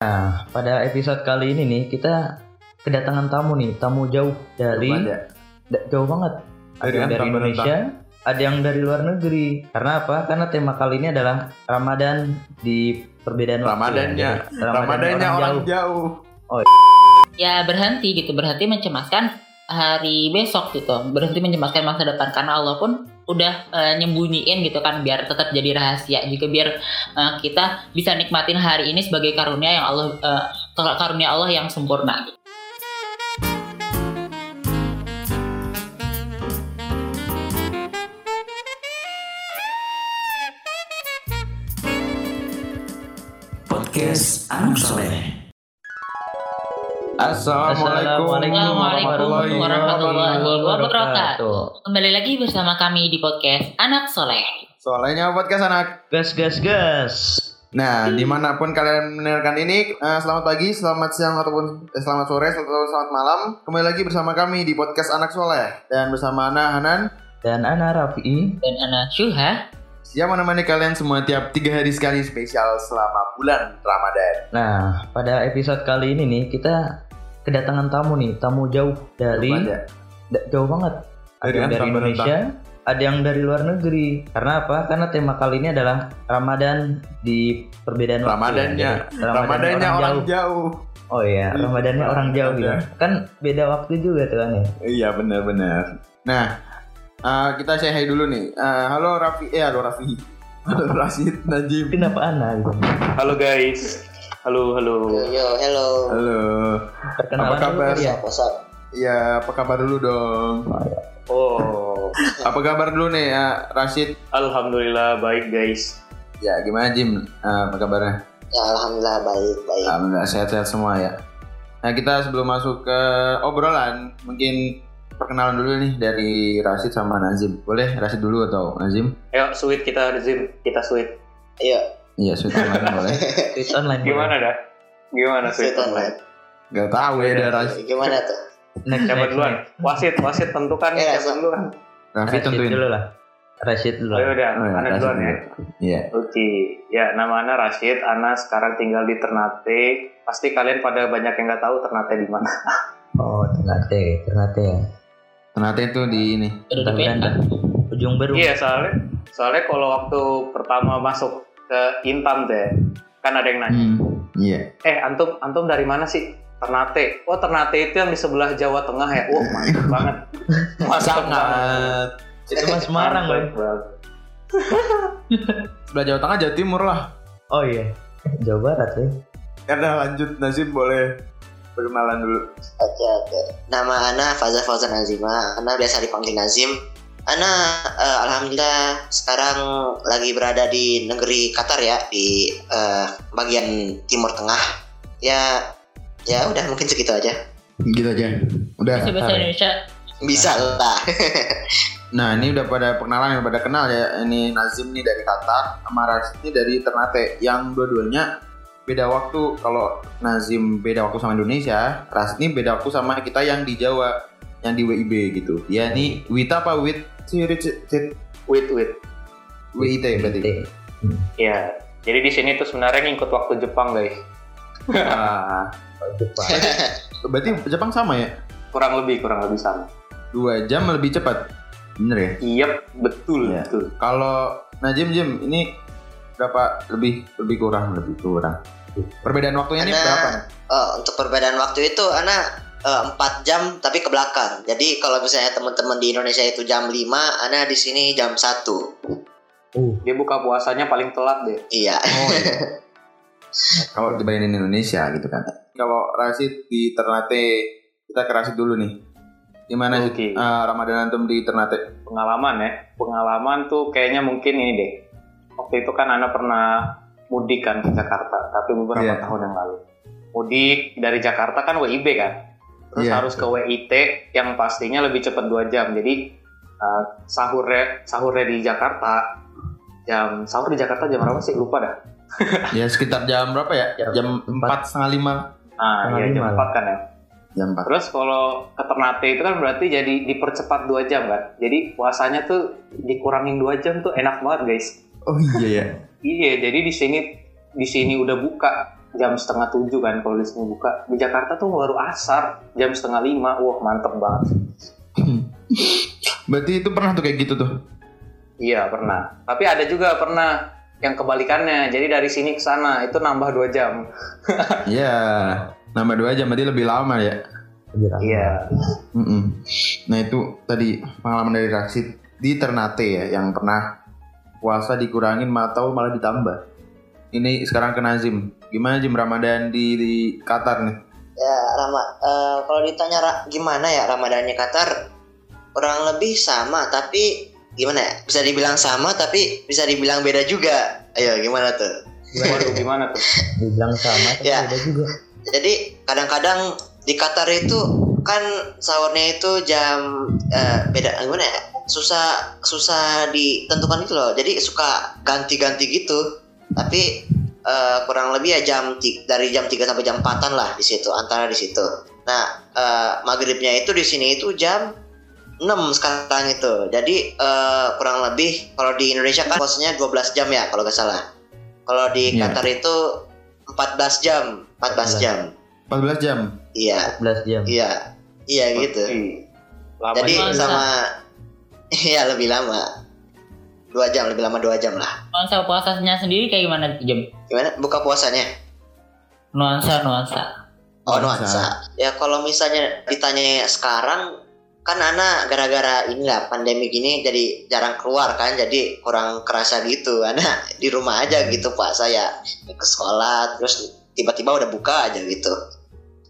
Nah, pada episode kali ini nih kita kedatangan tamu nih, tamu jauh dari Ada. da- jauh banget. Ada Dari yang dari Indonesia, ada yang dari luar negeri. Karena apa? Karena tema kali ini adalah Ramadan di perbedaan waktu. Ramadannya. Jadi, Ramadannya orang jauh. ya berhenti gitu berhenti mencemaskan hari besok gitu berhenti mencemaskan masa depan karena Allah pun udah eh, nyembunyiin gitu kan biar tetap jadi rahasia juga biar eh, kita bisa nikmatin hari ini sebagai karunia yang Allah eh, karunia Allah yang sempurna. Podcast Anak Soleh. Assalamualaikum Assalamualaikum warahmatullahi wabarakatuh. Kembali lagi bersama kami di podcast Anak Soleh. Soalnya podcast anak. Gas gas gas. Nah, di mana pun kalian mendengarkan ini, eh, selamat pagi, selamat siang ataupun eh, selamat sore, atau selamat malam. Kembali lagi bersama kami di podcast Anak Soleh dan bersama Ana Hanan Dan Ana Rafi. Dan anak Syuha yang menemani kalian semua tiap tiga hari sekali spesial selama bulan Ramadan. Nah, pada episode kali ini nih kita kedatangan tamu nih, tamu jauh dari Ada. da- jauh banget. Ada Dari yang dari Indonesia, ada yang dari luar negeri. Karena apa? Karena tema kali ini adalah Ramadan di perbedaan waktu. Ramadannya. Jadi, Ramadannya orang jauh. Oh iya, Ramadannya orang jauh gitu. Kan beda waktu juga tuh kan ya. Iya benar-benar. Nah, eh, kita say hi dulu nih. Eh, halo Raffi, eh halo Raffi. Halo Rasid Najib. Kenapa Ana gitu? Halo guys. Halo, halo. Yo, hello. Halo. Perkenalan Apa kabar? ya. Up? Ya, apa kabar dulu dong? Oh, Apa kabar dulu nih, ya, Rashid? alhamdulillah baik guys. Ya, gimana Jim? Eh, apa kabarnya? Ya, alhamdulillah baik, baik. Alhamdulillah sehat-sehat semua ya. Nah, kita sebelum masuk ke obrolan, mungkin perkenalan dulu nih dari Rashid sama Nazim. Boleh Rashid dulu atau Nazim? Ayo sweet kita Zim, kita sweet. Ayo, Iya, sweet online boleh. Tweet online. Gimana dah? Gimana sweet? Sweet online. Gak tahu ya ada Rashid. gimana tuh? Next, Siapa duluan? Wasit, wasit tentukan Eh, siapa Rashid. duluan. Raffi tentuin. dulu lah. Rashid dulu. Oh udah, Oh, ya, Ana duluan ya. Iya. Oke, ya nama Ana Rashid. Ana sekarang tinggal di Ternate. Pasti kalian pada banyak yang nggak tahu Ternate di mana. Oh, Ternate, Ternate ya. Ternyata itu di ini. Anda ujung baru. Iya soalnya, soalnya kalau waktu pertama masuk ke Intan deh, kan ada yang nanya. Hmm. Iya. Eh, antum antum dari mana sih? Ternate. Oh, Ternate itu yang di sebelah Jawa Tengah ya. Oh, mantap banget. Mantap banget. Sangat. Itu Mas Semarang Mantap loh. Sebelah Jawa Tengah, Jawa Timur lah. Oh iya. Jawa Barat ya. Karena lanjut Nazim boleh perkenalan dulu. Oke, oke. Nama Ana Faza Fauzan Nazima. Ana biasa dipanggil Nazim. Ana eh, alhamdulillah sekarang lagi berada di negeri Qatar ya, di eh, bagian timur tengah. Ya, ya udah mungkin segitu aja. Gitu aja. Udah. bahasa bahasa Indonesia Bisa lah. Nah ini udah pada perkenalan, udah pada kenal ya. Ini Nazim nih dari Qatar, sama Rashid ini dari Ternate. Yang dua-duanya beda waktu. Kalau Nazim beda waktu sama Indonesia, Rashid ini beda waktu sama kita yang di Jawa, yang di WIB gitu. Ya ini Wita apa Wit? Cirit, cirit, Wait, wait. WIT berarti. Ternate. Ya. Jadi di sini tuh sebenarnya ngikut waktu Jepang, guys. Ah, Jepang. berarti Jepang sama ya? Kurang lebih, kurang lebih sama. Dua jam lebih cepat. Bener ya? Iya, betul, Iya. betul. Kalau Najim Jim ini berapa lebih lebih kurang lebih kurang. Perbedaan waktunya ini berapa? Oh, untuk perbedaan waktu itu Ana eh, 4 jam tapi ke belakang. Jadi kalau misalnya teman-teman di Indonesia itu jam 5, Ana di sini jam 1. Uh, Dia buka puasanya paling telat deh. Iya. Oh iya. Kalau dibandingin Indonesia gitu kan. Kalau Rashid di Ternate kita ke Rashid dulu nih. Gimana sih Oke. eh, Ramadan antum di Ternate? Pengalaman ya. Pengalaman tuh kayaknya mungkin ini deh. Waktu itu kan Ana pernah mudik kan ke Jakarta, tapi beberapa Iya. tahun yang lalu. Mudik dari Jakarta kan WIB kan. Terus Iya, harus ke WIT yang pastinya lebih cepat 2 jam. Jadi uh, sahurnya sahurnya di Jakarta jam sahur di Jakarta jam berapa sih? Lupa dah. Ya sekitar jam berapa ya? Jam empat setengah lima. Ah, Setengah ya jam lima 4 kan ya. Jam empat. Terus kalau ke Ternate itu kan berarti jadi dipercepat 2 jam kan. Jadi puasanya tuh dikurangin 2 jam tuh enak banget guys. Oh iya ya. Iya, jadi di sini di sini udah buka jam setengah tujuh kan kalau di sini buka. Di Jakarta tuh baru asar jam setengah lima. Wah mantep banget. Berarti itu pernah tuh kayak gitu tuh. Iya pernah. Tapi ada juga pernah yang kebalikannya. Jadi dari sini ke sana itu nambah dua jam. Iya. Nambah dua jam berarti lebih lama ya. Iya. Mm-mm. Nah itu tadi pengalaman dari Raksit di Ternate ya yang pernah puasa dikurangin atau malah ditambah. Ini sekarang ke Nazim. Gimana Jim Ramadan di, di Qatar nih? Ya, Rama, eh, kalau ditanya Ra- gimana ya Ramadannya Qatar, kurang lebih sama, tapi gimana ya? Bisa dibilang sama, tapi bisa dibilang beda juga. Ayo, gimana tuh? Waduh gimana tuh? Dibilang sama tapi Ya. beda juga. Jadi kadang-kadang di Qatar itu kan sahurnya itu jam eh, beda gimana ya? Susah susah ditentukan itu loh. Jadi suka ganti-ganti gitu. Tapi eh, kurang lebih ya jam dari jam 3 sampai jam 4-an lah di situ, antara di situ. Nah, eh, maghribnya itu di sini itu jam 6 sekarang itu. Jadi eh, kurang lebih kalau di Indonesia kan puasanya 12 jam ya kalau nggak salah. Kalau di Iya. Qatar itu 14 jam, 14 jam. 14 jam. Iya, 14 jam. iya. Iya gitu. Lama Jadi sama Iya lebih lama. Dua jam, lebih lama dua jam lah. Nuansa puasanya sendiri kayak gimana jam? Gimana? Buka puasanya? Nuansa nuansa. Oh Nuansa. nuansa. Ya kalau misalnya ditanya sekarang kan Ana gara-gara inilah pandemi gini jadi jarang keluar kan jadi kurang kerasa gitu Ana di rumah aja gitu puasa ya ke sekolah terus tiba-tiba udah buka aja gitu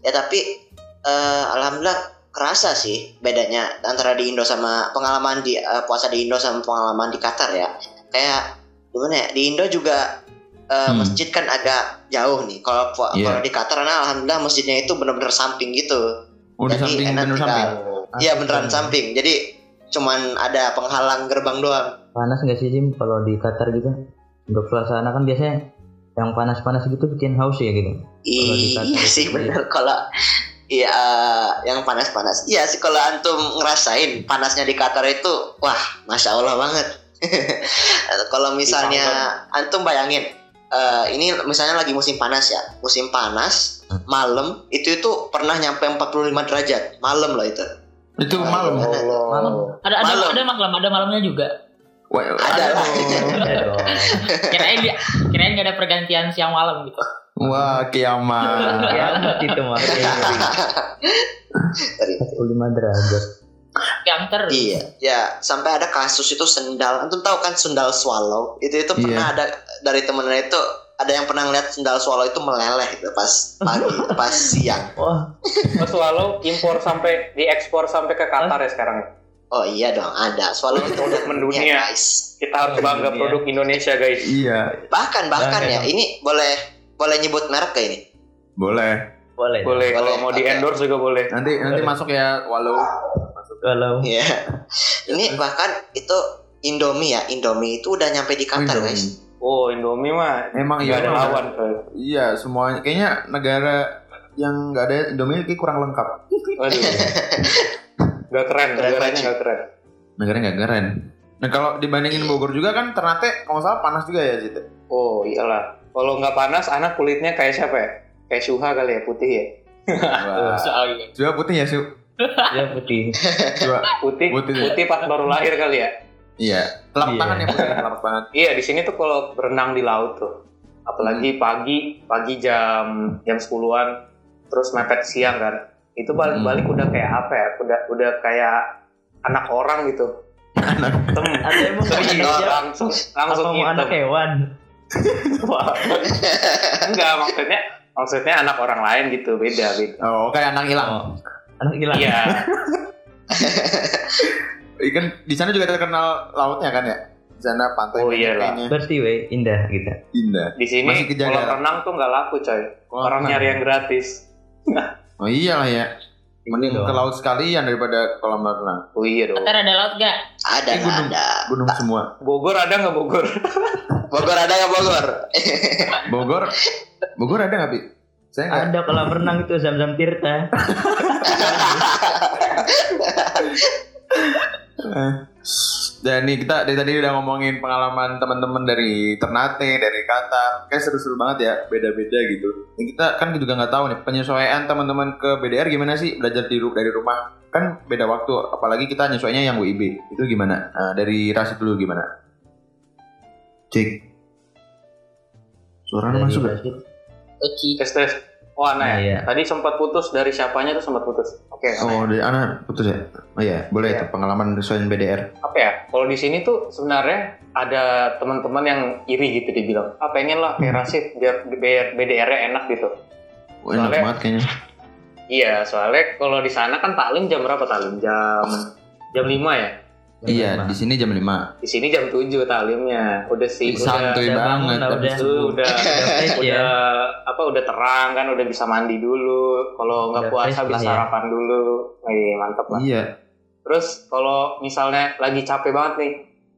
ya tapi eh, alhamdulillah kerasa sih bedanya antara di Indo sama pengalaman di eh, puasa di Indo sama pengalaman di Qatar ya kayak gimana ya di Indo juga eh, Hmm. masjid kan agak jauh nih kalau pu- Iya. kalau di Qatar nah, alhamdulillah masjidnya itu benar-benar samping gitu Oh di Jadi samping enak bener tinggal. samping. Iya beneran samping. Jadi cuman ada penghalang gerbang doang. Panas nggak sih Jim kalau di Qatar gitu? Untuk suasana kan biasanya yang panas-panas gitu bikin haus ya gitu. Iya sih iya. bener kalau Iya yang panas-panas. Iya sih kalau antum ngerasain panasnya di Qatar itu, wah masya Allah banget. kalau misalnya antum bayangin, eh, ini misalnya lagi musim panas ya, musim panas malam itu itu pernah nyampe 45 derajat malam loh itu. Itu malam. Allah. Ada ada Malam. ada malam ada malamnya juga. Wah, Ada lah. Ada. Kirain dia kirain gak ada pergantian siang malam gitu. Wah, kiamat. Kiamat itu mah. Dari 45 derajat. Yang terus. Iya, ya sampai ada kasus itu sendal. Antum tahu kan sendal swallow? Itu itu pernah ada dari temennya itu ada yang pernah ngeliat sendal swallow itu meleleh gitu pas pagi, pas siang. Wah, Walau impor sampai diekspor sampai ke Qatar ya sekarang. Oh iya dong, ada swallow itu udah Mendunia. mendunia guys. Kita harus bangga iya. produk Indonesia guys. Iya, Bahkan bahkan ya, ini boleh boleh nyebut merek ke ini. boleh. boleh. Boleh kalau Boleh, mau di oke. endorse juga boleh. Nanti nanti masuk ya walau Kalau Iya. Ini bahkan itu Indomie ya, Indomie itu udah nyampe di Qatar Indomie. guys. Oh Indomie mah Emang nggak iya. ada lawan. Iya, semuanya kayaknya negara yang nggak ada Indomie kayak kurang lengkap. Waduh. Gak keren, Keren negaranya gak keren. Negaranya nggak keren. Nah kalau dibandingin Bogor juga kan Ternate kalau salah panas juga ya situ. Oh iyalah. Kalau nggak panas, anak kulitnya kayak siapa ya? Kayak Suha kali ya, putih ya. Wah. Soalnya. Juga putih ya Su. ya putih. Juga Putih, Putih. putih, pas baru lahir kali ya. iya. Telapak Iya. tangan ya putih, telapak tangan. Iya di sini tuh kalau berenang di laut tuh, apalagi pagi, pagi jam jam 10-an, terus mepet siang kan, itu balik-balik udah kayak apa ya? Udah udah kayak anak orang gitu. Anak. Tem, Atau emang langsung langsung anak hitam. hewan? Wah. Enggak maksudnya maksudnya anak orang lain gitu beda beda. Oh, kayak anak hilang. Oh, anak hilang. Iya. Ikan di sana juga terkenal lautnya kan ya? Di sana pantai Oh, iyalah. kayaknya Bersih weh, indah gitu. indah. Di sini Masih kalau renang tuh nggak laku coy. Kolam Orang renang. nyari yang gratis. Oh iyalah ya. Mending Iya ke laut sekalian daripada kolam renang. Oh iya dong. Qatar ada laut gak? Ada Eh, gunung. ada. Gunung semua. Bogor ada nggak Bogor? Bogor ada nggak Bogor? Bogor. Bogor ada nggak, Pi? Saya nggak. Ada kolam renang itu Zam-Zam Tirta. Eh. Dan nih kita dari tadi udah ngomongin pengalaman teman-teman dari Ternate, dari Qatar. Kayak seru-seru banget ya, beda-beda gitu. Dan kita kan juga nggak tahu nih penyesuaian teman-teman ke BDR gimana sih belajar di dari rumah. Kan beda waktu, apalagi kita nyesuainya yang WIB. Itu gimana? Nah, dari Rasid dulu gimana? Cek. Dari masuk gak? Rashid. Oci. tes tes oh Ana ya iya. tadi sempat putus dari siapanya tuh sempat putus oke Ana ya. Oh, dari anak putus ya? Oh iya, boleh Iya. tuh pengalaman nyesuaiin BDR. apa ya kalau di sini tuh sebenarnya ada teman-teman yang iri gitu dibilang ah pengen lah kayak Rasid biar BDR-nya enak gitu Wah, enak Soalnya- banget kayaknya. iya soalnya kalau di sana kan taklim jam berapa taklim jam jam 5 ya Iya, di sini jam 5. di sini jam 7 taklimnya udah sih udah Santuy udah banget. udah. Itu udah fresh ya. udah apa udah terang kan udah bisa mandi dulu kalau nggak Udah puasa bisa ya. sarapan dulu Wih, mantep lah Iya. terus kalau misalnya lagi capek banget nih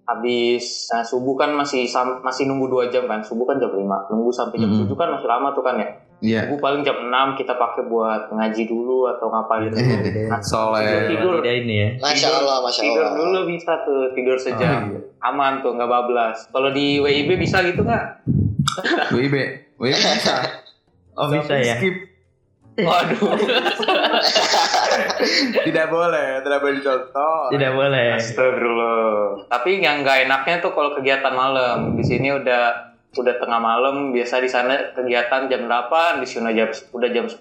habis nah, subuh kan masih sam- masih nunggu dua jam kan subuh kan jam 5 nunggu sampai jam Mm-mm. 7 kan masih lama tuh kan ya Iya. subuh paling jam 6 kita pakai buat ngaji dulu atau ngapain dulu Eh, Nah, soleh. tidur ini ya. Masya Tidur- Allah, Masya tidur Allah. dulu bisa tuh tidur sejam Oh, iya. aman tuh nggak bablas kalau di WIB bisa gitu nggak WIB. WIB bisa. Oh bisa ya. Skip. waduh Tidak boleh, tidak boleh dicontoh. Tidak boleh. Astagfirullah. Tapi yang nggak enaknya tuh kalau kegiatan malam. Di sini udah udah tengah malam, biasa di sana kegiatan jam 8, di sini jam udah jam 10.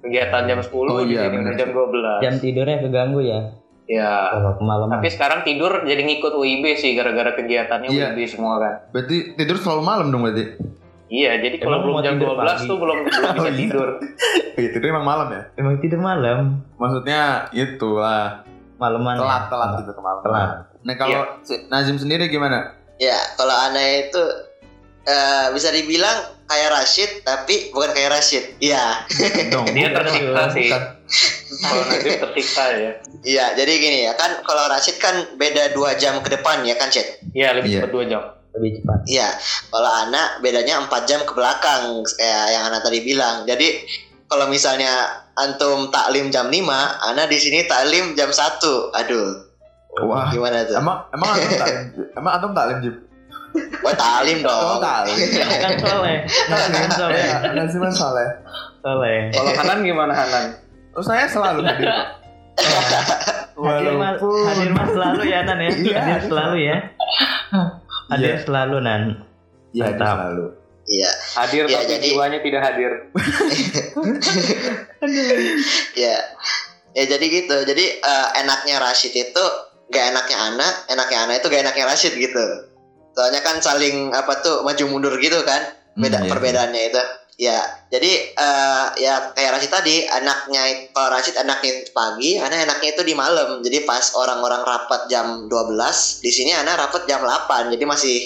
Kegiatan jam 10, Oh di iya, sini jam 12. Jam tidurnya keganggu ya. Ya. Kalau kemalaman. Tapi sekarang tidur jadi ngikut WIB sih gara-gara kegiatannya Iya. WIB semua kan. Berarti tidur selalu malam dong berarti. Iya, jadi kalau belum jam tidur 12 pagi? tuh belum belum bisa Oh, iya. tidur. Iya, tidur emang malam ya. Emang tidur malam. Maksudnya itulah Malaman. telat ya. telat gitu ke malam. Telat. Nah kalau si Nazim sendiri gimana? Ya, kalau aneh itu eh, bisa dibilang kayak Rashid, tapi bukan kayak Rashid. Iya. Dong. Dia tersiksa sih. Kalau nanti tersiksa ya. Iya, jadi gini ya, kan kalau Rashid kan beda dua jam ke depan ya kan, Cid? Iya, lebih Iya. cepat 2 jam. Lebih cepat. Iya, kalau anak bedanya 4 jam ke belakang kayak yang anak tadi bilang. Jadi kalau misalnya antum taklim jam 5, anak di sini taklim jam 1. Aduh, Wah. gimana tuh? Emang emang antum taklim? Emang antum taklim Jim? Wah, taklim Oh dong. taklim. Kan soleh. Kan soleh. Ya, Nazim kan soleh. Soleh. Kalau Hanan gimana Hanan? Oh saya selalu hadir. Hadir mas, Walaupun hadir mas selalu ya Nan ya. Iya. Hadir selalu ya. Hadir Iya. selalu Nan. Iya hadir selalu. Iya, Hadir Ya, tapi jadi- jiwanya tidak hadir. ya. Ya jadi gitu. Jadi eh, enaknya Rashid itu gak enaknya anak, enaknya anak itu gak enaknya Rashid gitu. Soalnya kan saling apa tuh maju mundur gitu kan. beda Hmm, iya. perbedaannya itu ya jadi eh, ya kayak Rashid tadi anaknya kalau Rashid anaknya pagi anak enaknya itu di malam jadi pas orang-orang rapat jam 12 di sini anak rapat jam 8 jadi masih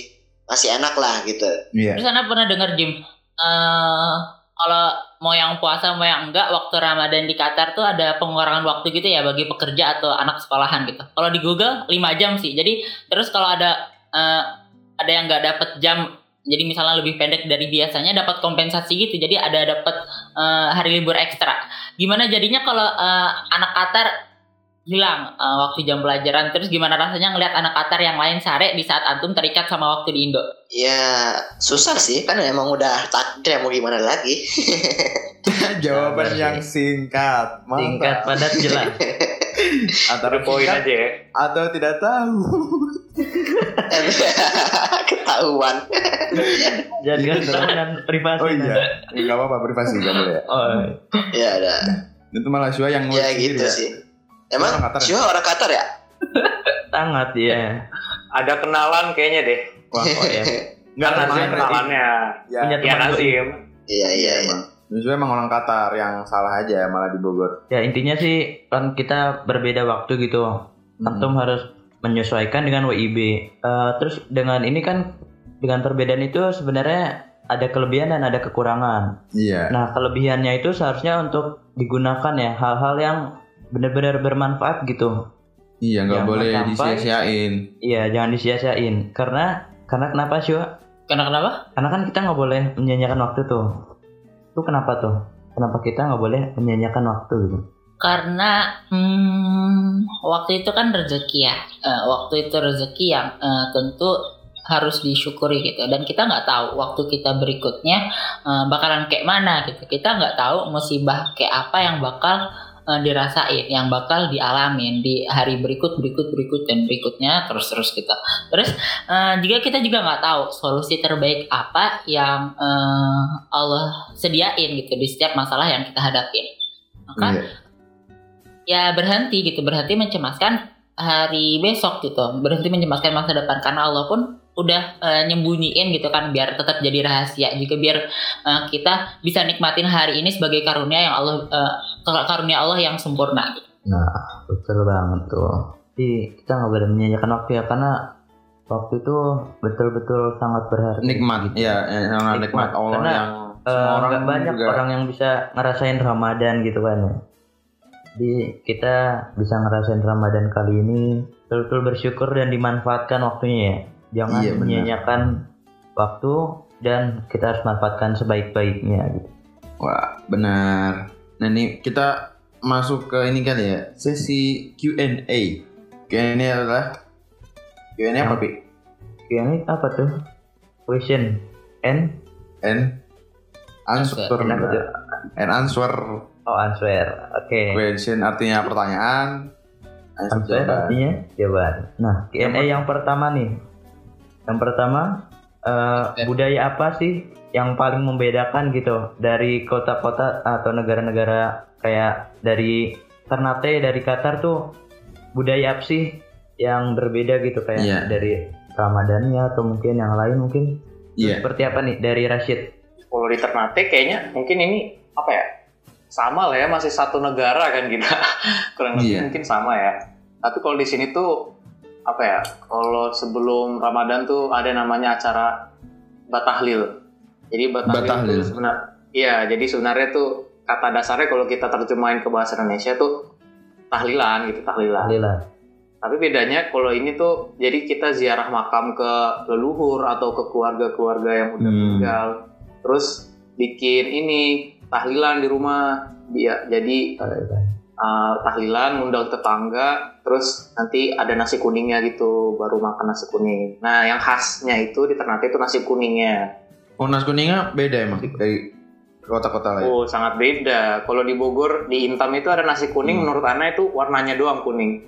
masih enak lah gitu Iya. Terus Anda pernah dengar Jim? eh kalau mau yang puasa mau yang enggak waktu Ramadan di Qatar tuh ada pengurangan waktu gitu ya bagi pekerja atau anak sekolahan gitu. Kalau di Google 5 jam sih. Jadi terus kalau ada eh, ada yang nggak dapat jam jadi misalnya lebih pendek dari biasanya dapat kompensasi gitu. Jadi ada dapat eh, hari libur ekstra. Gimana jadinya kalau eh, anak Qatar hilang eh, waktu jam pelajaran terus gimana rasanya ngelihat anak Qatar yang lain sare di saat antum terikat sama waktu di Indo? ya susah sih kan emang udah takdir mau gimana lagi Jawaban yang singkat, Singkat mantap. padat jelas. Antara Poin singkat aja ya. atau tidak tahu. ketahuan Jaga keamanan privasi. Oh iya, nggak apa-apa privasi nggak boleh. ya. Oh, ya ada Itu malah Shua yang ya gitu sendiri sih emang Orang Qatar ya? Orang Qatar ya sangat ya. Ada kenalan kayaknya deh. Wah, Oh ya. nggak Kan Nazim kemarin kenalannya. Ya, Punya Ya teman doi. Nazim. iya iya iya emang. Yusuf emang orang Qatar yang salah aja malah di Bogor. Ya intinya sih kan kita berbeda waktu gitu. Antum harus menyesuaikan dengan WIB. Eh, terus dengan ini kan dengan perbedaan itu sebenarnya ada kelebihan dan ada kekurangan. Iya. Nah kelebihannya itu seharusnya untuk digunakan ya hal-hal yang benar-benar bermanfaat gitu. Iya, nggak boleh disia-siain. Iya jangan disia-siain. Karena karena kenapa sih? Wak? Karena kenapa? Karena kan kita nggak boleh menyanyiakan waktu tuh. Itu kenapa tuh? Kenapa kita nggak boleh menyanyiakan waktu gitu? Karena hmm, waktu itu kan rezeki ya. Eh, waktu itu rezeki yang eh, tentu harus disyukuri gitu. Dan kita nggak tahu waktu kita berikutnya eh, bakalan kayak mana gitu. Kita nggak tahu musibah kayak apa yang bakal eh, dirasain, yang bakal dialamin di hari berikut, berikut, berikut dan berikutnya terus terus gitu. Terus eh, juga kita juga nggak tahu solusi terbaik apa yang eh, Allah sediain gitu di setiap masalah yang kita hadapin. Maka Iya. Ya berhenti gitu berhenti mencemaskan hari besok gitu berhenti mencemaskan masa depan karena Allah pun udah eh, nyembunyiin gitu kan biar tetap jadi rahasia juga biar eh, kita bisa nikmatin hari ini sebagai karunia yang Allah eh, karunia Allah yang sempurna gitu. Nah, betul banget tuh. Jadi kita nggak boleh menyanyikan waktu ya karena waktu itu betul-betul sangat berharga. Nikmat, ya, ya, sangat nikmat Nikmat. Allah Karena, yang semua orang banyak juga. orang yang bisa ngerasain Ramadan gitu kan ya. Jadi kita bisa ngerasain Ramadan kali ini betul-betul bersyukur dan dimanfaatkan waktunya ya. Jangan Iya, menyanyiakan waktu dan kita harus manfaatkan sebaik-baiknya gitu. Wah, benar. Nah, ini kita masuk ke ini kali ya, sesi Q&A. Q&A adalah Q&A apa, Pi? Ini apa tuh? Question and And answer. And answer. Oh answer. Oke. Question artinya pertanyaan. Answer Answer jawaban. artinya jawaban. Nah, Q&A Yang yang, pertama nih. Yang pertama, eh, budaya apa sih yang paling membedakan gitu dari kota-kota atau negara-negara kayak dari Ternate, dari Qatar tuh budaya apa sih yang berbeda gitu kayak Iya. dari Ramadannya atau mungkin yang lain mungkin Iya. seperti apa nih dari Rashid? Kalau di Ternate kayaknya mungkin ini apa ya? Sama lah ya, masih satu negara kan kita. Kurang lebih Iya. mungkin sama ya. Tapi kalau di sini tuh apa ya? Kalau sebelum Ramadan tuh ada namanya acara Batahlil. Jadi Batahlil, Batahlil. sebenarnya Iya, jadi sebenarnya tuh kata dasarnya kalau kita terjemahin ke bahasa Indonesia tuh tahlilan gitu, tahlilan. Alhamdulillah. Tapi bedanya kalau ini tuh jadi kita ziarah makam ke leluhur atau ke keluarga-keluarga yang udah Hmm. meninggal. Terus bikin ini tahlilan di rumah. Dia jadi uh, tahlilan ngundang tetangga, terus nanti ada nasi kuningnya gitu, baru makan nasi kuning. Nah, yang khasnya itu di Ternate itu nasi kuningnya. Oh, nasi kuningnya beda emang dari kota-kota lain. Oh, sangat beda. Kalau di Bogor di Intam itu ada nasi kuning Hmm. menurut Ana itu warnanya doang kuning.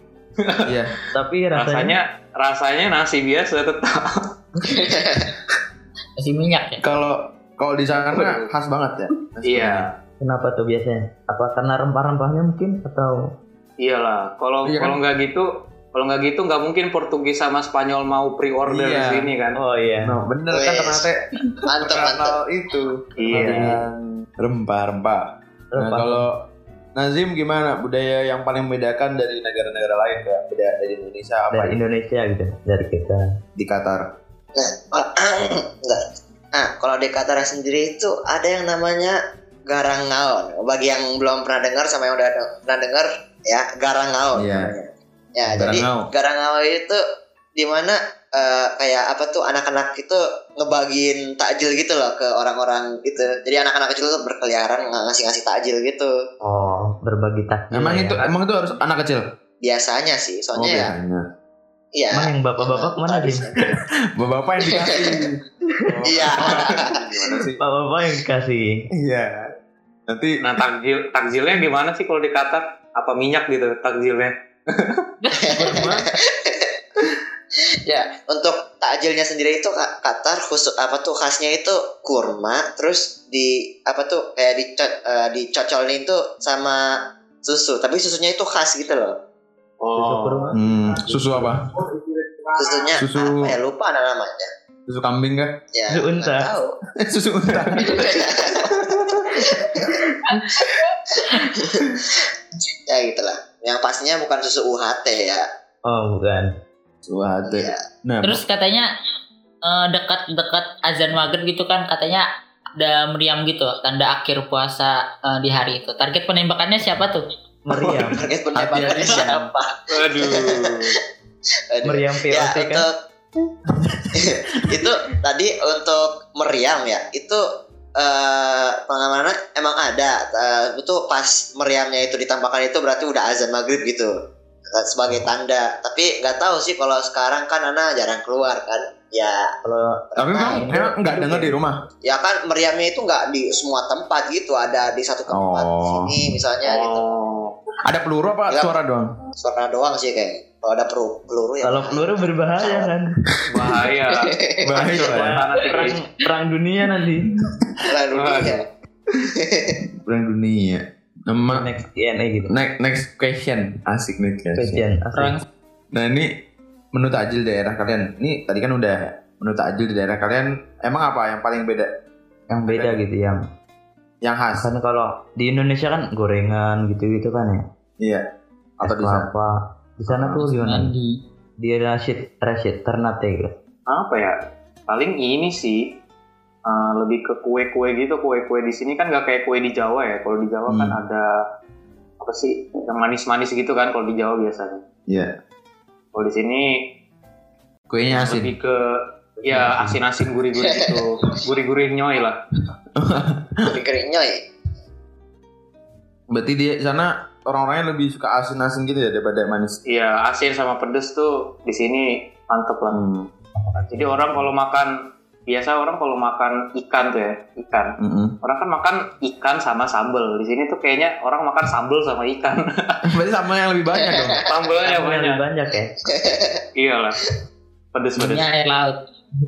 Iya. Tapi rasanya, Rasanya rasanya nasi biasa tetap. masih minyak ya Kalau kalau di sana khas banget ya. Iya. kenapa tuh biasanya? Apa karena rempah-rempahnya mungkin atau Iyalah, kalau Iya kan? kalau nggak gitu, kalau nggak gitu nggak mungkin Portugis sama Spanyol mau pre-order Iya. di sini kan? Oh iya. Nah, bener kan Wes. Ternate mantep mantep itu Iya. rempah-rempah. Nah, kalau Nazim gimana budaya yang paling membedakan dari negara-negara lain kayak beda dari Indonesia apa dari Indonesia gitu, dari kita. di Qatar? Enggak. Nah, kalau di Qatar sendiri itu ada yang namanya garang ngaon. Bagi yang belum pernah dengar sama yang udah pernah dengar, ya garang ngaon. Iya. Ya, Garang jadi ngaon. garang ngaon itu di mana eh, kayak apa tuh anak-anak itu ngebagiin takjil gitu loh ke orang-orang gitu. Jadi anak-anak kecil tuh berkeliaran ng- ngasih-ngasih takjil gitu. Oh, berbagi takjil. Emang ya. itu emang itu harus anak kecil? Biasanya sih, Oh, soalnya ya, biasanya. iya. Emang yang bapak-bapak mana sih? Tradisi. Bapak yang dikasih. Iya. Gimana sih? Bapak-bapak yang dikasih. Iya. Nanti Nah takjil takjilnya gimana sih kalau di Qatar? Apa minyak gitu takjilnya? Ya, untuk takjilnya sendiri itu Qatar khusus apa tuh khasnya itu kurma, terus di apa tuh kayak di eh, dicocolin tuh sama susu, tapi susunya itu khas gitu loh. Susu kurma. hmm, susu apa? Susunya Susu- apa ya lupa ada namanya. Susu kambing kah? Ya, Susu unta. tahu. susu unta. ya gitulah. Yang pastinya bukan susu UHT ya. Oh, bukan. Susu hati. Iya. Nah, terus katanya eh, dekat-dekat azan maghrib gitu kan katanya ada meriam gitu tanda akhir puasa eh, di hari itu target penembakannya siapa tuh Meriam. Target penembakannya siapa? Aduh. Aduh. Meriam Ya, VOC kan. untuk itu tadi untuk meriam ya itu eh pengamanan emang ada Eh, itu pas meriamnya itu ditambahkan itu berarti udah azan maghrib gitu Eh, sebagai tanda tapi nggak tahu sih kalau sekarang kan Ana jarang keluar kan ya Kalau Tapi emang nggak denger di rumah. ya kan meriamnya itu nggak di semua tempat gitu ada di satu tempat Oh. sini misalnya gitu Oh. Ada peluru apa Ya. suara doang? suara doang sih kayak kalau ada peluru, peluru ya kalau peluru berbahaya kan. Bahaya. Bahaya. Ya. suasana Perang, perang dunia nanti. Perang dunia. Perang dunia. Nama Next INE gitu. next next question. Asik next question. Question. Nah ini menu takjil daerah kalian. Ini tadi kan udah menu takjil di daerah kalian. Emang apa yang paling beda? Yang beda gitu yang Yang khas? kan kalau di Indonesia kan gorengan gitu-gitu kan ya. Iya. Atau Es di sana? kelapa. Di sana tuh gimana? mandi. Di Rashid Rashid Ternate gitu. Apa ya? Paling ini sih uh, lebih ke kue-kue gitu. Kue-kue di sini kan nggak kayak kue di Jawa ya. Kalau di Jawa kan Hmm. ada apa sih yang manis-manis gitu kan kalau di Jawa biasanya. Iya. Kalau di sini Kuenya asin. lebih ke ya asin-asin gurih-gurih gitu. Gurih-gurih nyoy lah. Dikeringnya ya. Berarti di sana orang-orangnya lebih suka asin-asin gitu ya daripada manis. Iya, asin sama pedes tuh di sini mantep lah. Hmm. Jadi orang kalau makan biasa orang kalau makan ikan tuh ya, ikan. Mm-mm. Orang kan makan ikan sama sambel. Di sini tuh kayaknya orang makan sambel sama ikan. Berarti sama yang lebih banyak dong. Sambelnya Yang banyak. lebih banyak ya. Iyalah. Pedes-pedes. Minyak air laut.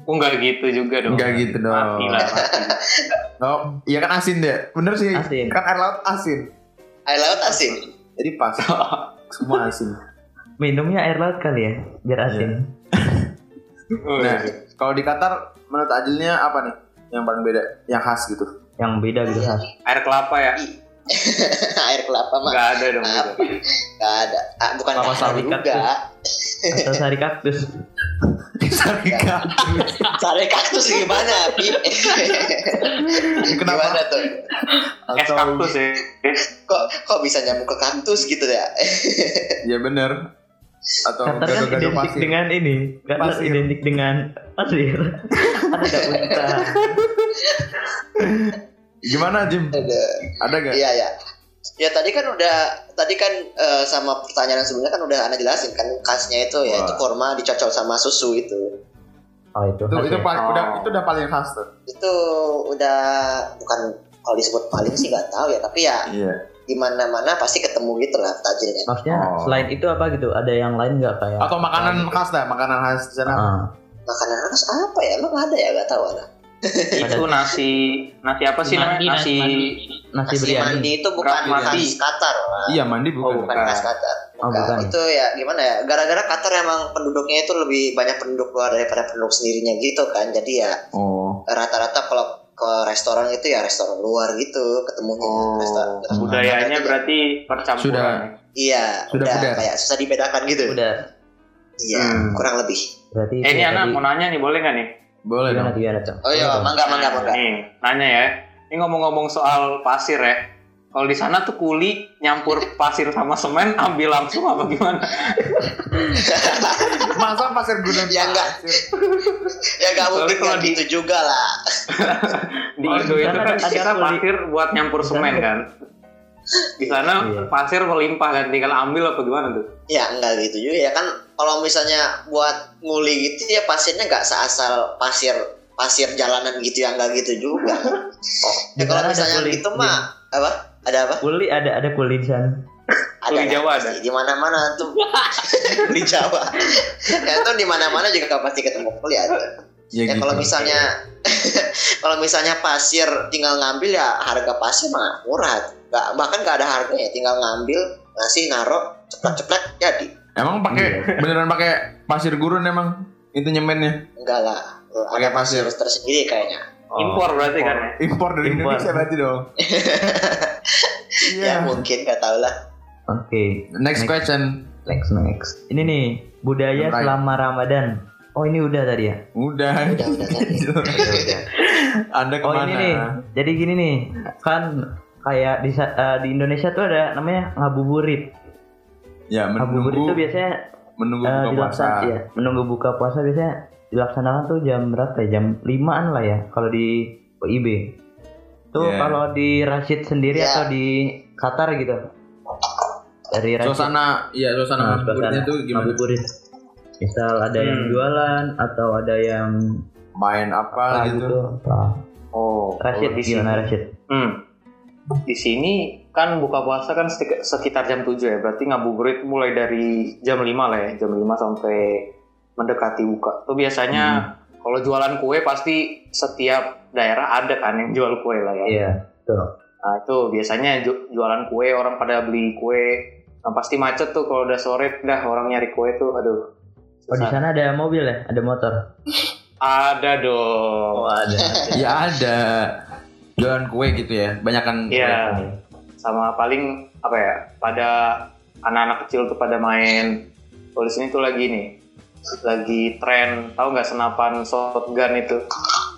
Oh, enggak gitu juga dong. Enggak gitu dong. Mati lah. mati. Oh, iya kan asin deh. Bener sih. Asin. Kan air laut asin. Air laut asin. Jadi pas. Semua asin. Minumnya air laut kali ya, biar asin. Oh, Nah, iya. kalau di Qatar menurut Ajilnya apa nih yang paling beda, yang khas gitu? Yang beda gitu khas. Air kelapa ya? Air kelapa mah Enggak ada dong. Nggak ada. Ah, bukan Kelapa nggak ada sawit juga. Atau sari kaktus. Sari kaktus gimana, Pi? Kenapa? Gimana tuh? Es kaktus ya. Kok kok bisa nyambung ke kaktus gitu ya? Ya bener. Atau Qatar kan gado-gado identik pasir. dengan ini, Pasir. identik dengan pasir. Ada unta? Gimana Jim? Ada. Ada gak? Iya ya. Ya tadi kan udah tadi kan eh, sama pertanyaan sebelumnya kan udah anda jelasin kan khasnya itu ya itu kurma dicocol sama susu itu. Oh itu. Itu itu ya? paling udah Oh. itu udah paling khas tuh. Itu udah bukan kalau disebut paling sih nggak tahu ya tapi ya Iya. di mana-mana pasti ketemu gitu lah tajilnya. Maksudnya Oh. selain itu apa gitu? Ada yang lain nggak kayak? Atau makanan khas dah, makanan khas di sana. Ah, Makanan khas apa ya? Emang ada ya? Gak tahu ada. Itu nasi nasi apa sih Mandi, nasi Nasi mandi. nasi Nasi mandi itu bukan Mandi. khas Qatar lah. Iya mandi Oh, bukan. Bukan bukan. khas Qatar. Oh, Bukan. bukan ya? Itu ya gimana ya? Gara-gara Qatar emang penduduknya itu lebih banyak penduduk luar daripada penduduk sendirinya gitu kan. Jadi ya Oh. rata-rata kalau ke restoran itu ya restoran luar gitu ketemunya Oh, restoran, restoran budayanya Qatar. berarti percampuran. Sudah. ya? iya Sudah udah kayak susah dibedakan gitu Udah. iya Hmm. kurang lebih Berarti Eh, ini itu anak mau nanya nih, boleh nggak nih? Boleh Gimana dong. gimana tuh? oh iya mangga mangga mangga Nih, nanya ya. Ini ngomong-ngomong soal pasir ya. Kalau di sana tuh kuli nyampur pasir sama semen ambil langsung apa gimana? Masa pasir gudang Ya, enggak. ya nggak Soalnya mungkin kalau kayak di- gitu juga lah Di Indo itu kan ada kuli. pasir buat nyampur semen kan. Di sana Iya. pasir melimpah kan, tinggal ambil apa gimana tuh? ya enggak gitu juga ya kan kalau misalnya buat nguli gitu ya pasirnya nggak seasal pasir pasir jalanan gitu ya enggak gitu juga Oh, ya kalau ada misalnya kuli. gitu mah apa ada apa Kuli ada ada kuli di sana. ada Kuli lah, Jawa pasti. di mana-mana tuh di Jawa ya tuh di mana-mana juga pasti ketemu kuli ada Ya, ya gitu. kalau misalnya kalau misalnya pasir tinggal ngambil ya harga pasir mah murah nggak bahkan nggak ada harganya tinggal ngambil ngasih naro ceplak ceplak jadi Emang pakai Iya. beneran pakai pasir gurun emang itu nyemennya enggak lah Pakai pasir. tersendiri kayaknya Oh. Impor berarti kan ya? impor dari Impor. Indonesia berarti dong. Iya. ya mungkin nggak tahu lah Oke. Next Next. question. Next next. Ini nih budaya Right. selama Ramadan. Oh ini udah tadi ya. Udah. udah udah tadi Anda Oh ke mana? ini nih. Jadi gini nih. Kan kayak di eh, di Indonesia tuh ada namanya ngabuburit. Ya Ngabuburit menunggu itu biasanya menunggu eh, buka puasa. dilaksanakan ya, menunggu buka puasa biasanya dilaksanakan tuh jam berapa ya? Jam 5-an lah ya kalau di WIB. Tuh Iya. kalau di Rashid sendiri Iya. atau di Qatar gitu. Dari Rashid. Suasana, iya suasana Nah, ngabuburitnya tuh gimana? ngabuburit. Misal ada yang Hmm. jualan atau ada yang Main apa, apa gitu? gitu. Apa. Oh, Rashid kalau di sini- Rashid? Hmm. Di sini kan buka puasa kan sekitar jam 7 ya. Berarti ngabuburit mulai dari jam 5 lah ya. Jam 5 sampai mendekati buka. Tuh biasanya kalau jualan kue pasti setiap daerah ada kan yang jual kue lah ya. Iya, tuh. Nah itu biasanya ju- jualan kue orang pada beli kue. Nah pasti macet tuh kalau udah sore dah orang nyari kue tuh aduh. Oh di sana ada mobil ya? Ada motor? Ada dong. Oh ada. Ya ada. Jualan kue gitu ya. Banyakan kue. Iya. Sama paling apa ya? Pada anak-anak kecil tuh pada main. Kalau di sini tuh lagi nih, lagi tren. Tahu nggak senapan shotgun itu?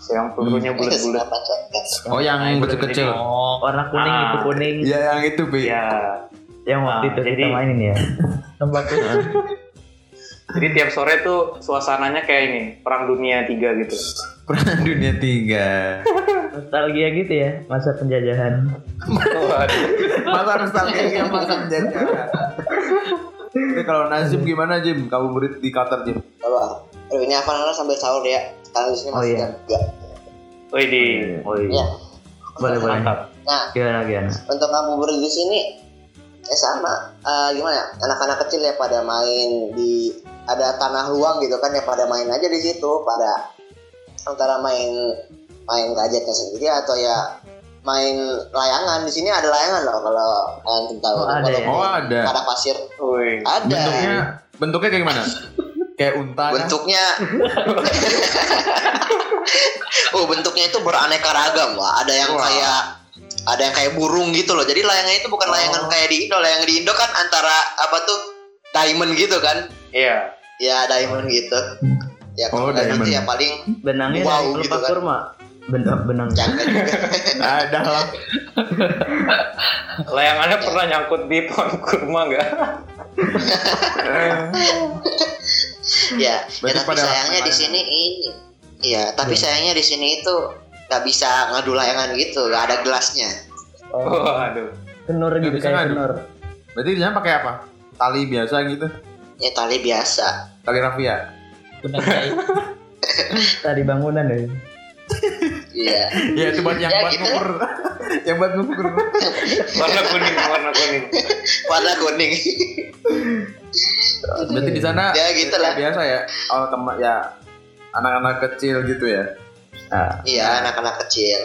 Yang pelurunya bulat-bulat. Kenapa, Cok? Oh yang kecil-kecil. Oh, warna kuning Ah. itu kuning. Iya yang itu, Bi. Ya. Yang waktu Ah, itu kita jadi- mainin ya. Tempat Jadi tiap sore tuh suasananya kayak ini, perang dunia tiga gitu. Perang dunia tiga. nostalgia gitu ya, masa penjajahan. Waduh. Masa nostalgia masa penjajahan. Tapi kalau Nazim gimana Jim? Kamu murid di Qatar Jim? Coba. Aduh, ini apa namanya sambil sahur ya. Sekarang di sini Oh, masih iya. jam tiga. Wih di Oh iya. Iya. Boleh boleh. mantap. Nah, Gimana gimana? untuk ngabuburit di sini ya sama Eh, gimana ya anak-anak kecil ya pada main di ada tanah luang gitu kan ya pada main aja di situ pada antara main main gadgetnya sendiri atau ya main layangan di sini ada layangan loh kalau kalian tahu Oh, ada ya? Oh ada. pada pasir Wih. ada Bentuknya bentuknya kayak gimana? Kayak unta. bentuknya oh bentuknya itu beraneka ragam lah ada yang Wah. kayak ada yang kayak burung gitu loh jadi layangan itu bukan layangan kayak di Indo layangan di Indo kan antara apa tuh diamond gitu kan Iya. ya diamond gitu ya Oh, diamond. ya paling Benangnya Wow, dari gitu kan. kurma. Benang benang. jangan juga Ada lah. Layangannya pernah nyangkut di pohon kurma nggak? ya ya tapi pada sayangnya di sini ini ya tapi sayangnya di sini itu nggak bisa ngadu layangan gitu nggak ada gelasnya Waduh. Kenur Nggak gitu kayak kenur. Berarti di sana pakai apa? Tali biasa gitu. Ya tali biasa Tali rafia. Jahit. Tadi bangunan ya. iya Ya itu buat yang Ya, buat gitu. ngukur. yang buat ngukur. Warna kuning, warna kuning. warna kuning Berarti di sana Ya, gitu lah. biasa ya. Oh teman ya anak-anak kecil gitu ya. Ah, Iya anak-anak kecil.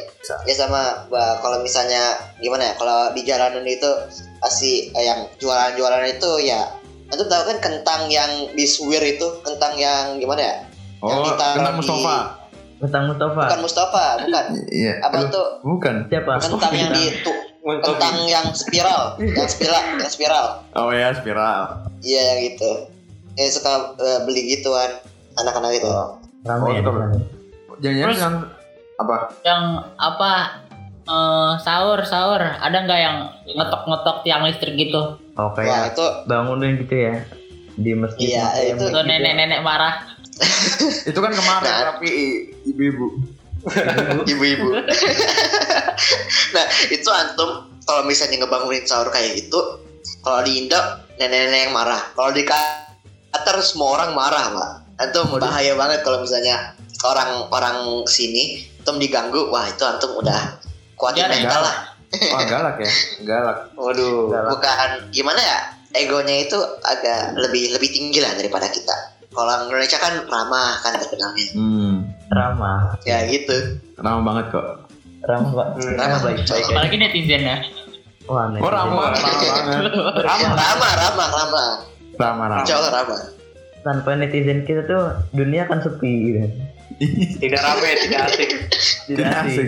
Ya sama kalau misalnya gimana ya kalau di jalanan itu pasti eh, yang jualan-jualan itu ya Antum tahu kan kentang yang disuwir itu kentang yang gimana ya? Oh, ditaruh kentang di- Mustafa. Tentang Mustafa. Bukan Mustafa, bukan. Iya. Apa Aduh, itu Bukan. Siapa? kentang yang di tu, Untuk kentang yang spiral, yang spiral, yang spiral. Oh ya spiral. Iya yang gitu. Ya suka eh, beli gituan anak-anak itu. Rame Oh, ya di betul. sana. Jangan-jangan yang apa? yang apa eh, sahur sahur ada nggak yang ngetok-ngetok tiang listrik gitu? Oh Wah kayak itu bangunin gitu ya di masjid. Iya, itu- gitu ya. nenek-nenek marah. Itu kan kemarin Nah. tapi ibu-ibu. ibu-ibu. nah itu antum kalau misalnya ngebangunin sahur kayak gitu, kalau di Indo nenek-nenek yang marah, kalau di Qatar semua orang marah pak. Antum bahaya banget kalau misalnya orang-orang sini antum diganggu, wah itu antum udah kuatin mental lah. Wah galak ya, galak. Waduh. Galak. Bukan gimana ya, egonya itu agak lebih lebih tinggi lah daripada kita. Kalau orang Indonesia kan ramah kan terkenalnya, Hmm, Ramah. ya gitu. ramah banget kok. Ramah pak. Hmm. Ramah, baik baik. Apalagi netizen ya. Wah, Oh ramah, ramah banget. Ramah. Ramah, ramah, ramah. Ramah, ramah. Jauh ramah. Tanpa netizen kita tuh dunia kan sepi gitu. Tidak rame, tidak asik. Tidak asik.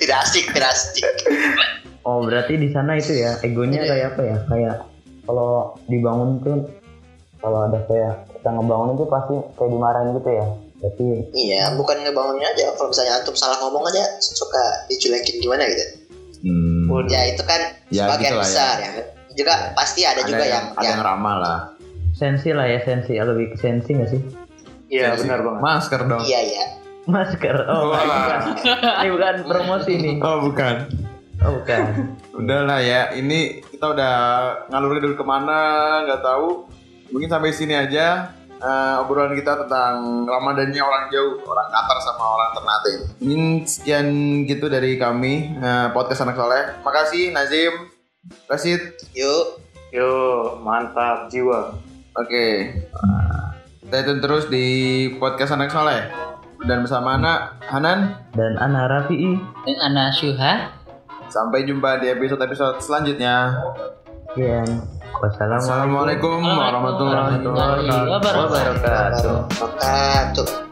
Tidak asik, tidak asik. Oh berarti di sana itu ya egonya Iya. kayak apa ya? Kayak kalau dibangun tuh kalau ada kayak kita ngebangun itu pasti kayak dimarahin gitu ya. Berarti Iya, bukan ngebangunnya aja. Kalau misalnya antum salah ngomong aja, suka diculekin gimana gitu. Hmm. Ya itu kan Ya, sebagian gitu lah ya. besar ya. kan. Juga pasti ada, juga yang, ada yang yang ramah lah. sensi lah ya sensi lebih ke sensi nggak sih? Iya, Sensi. benar banget. Masker dong. iya iya. masker. Oh, Wah. bukan. Ini bukan promosi nih. Oh bukan. Oh, bukan. Udahlah ya, ini kita udah ngalur dulu ke mana, nggak tahu. Mungkin sampai sini aja eh, obrolan kita tentang Ramadannya orang jauh, orang Qatar sama orang Ternate. Ini sekian gitu dari kami eh, podcast anak soleh. Makasih Nazim, Rasid. Yuk. Yo, mantap jiwa. Oke, stay tune terus di podcast anak soleh. Dan bersama anak Hanan. Dan Ana Rafi'i. Dan Ana Syuha. Sampai jumpa di episode-episode selanjutnya. Sekian. Wassalamualaikum Assalamualaikum warahmatullahi. Wabarakatuh.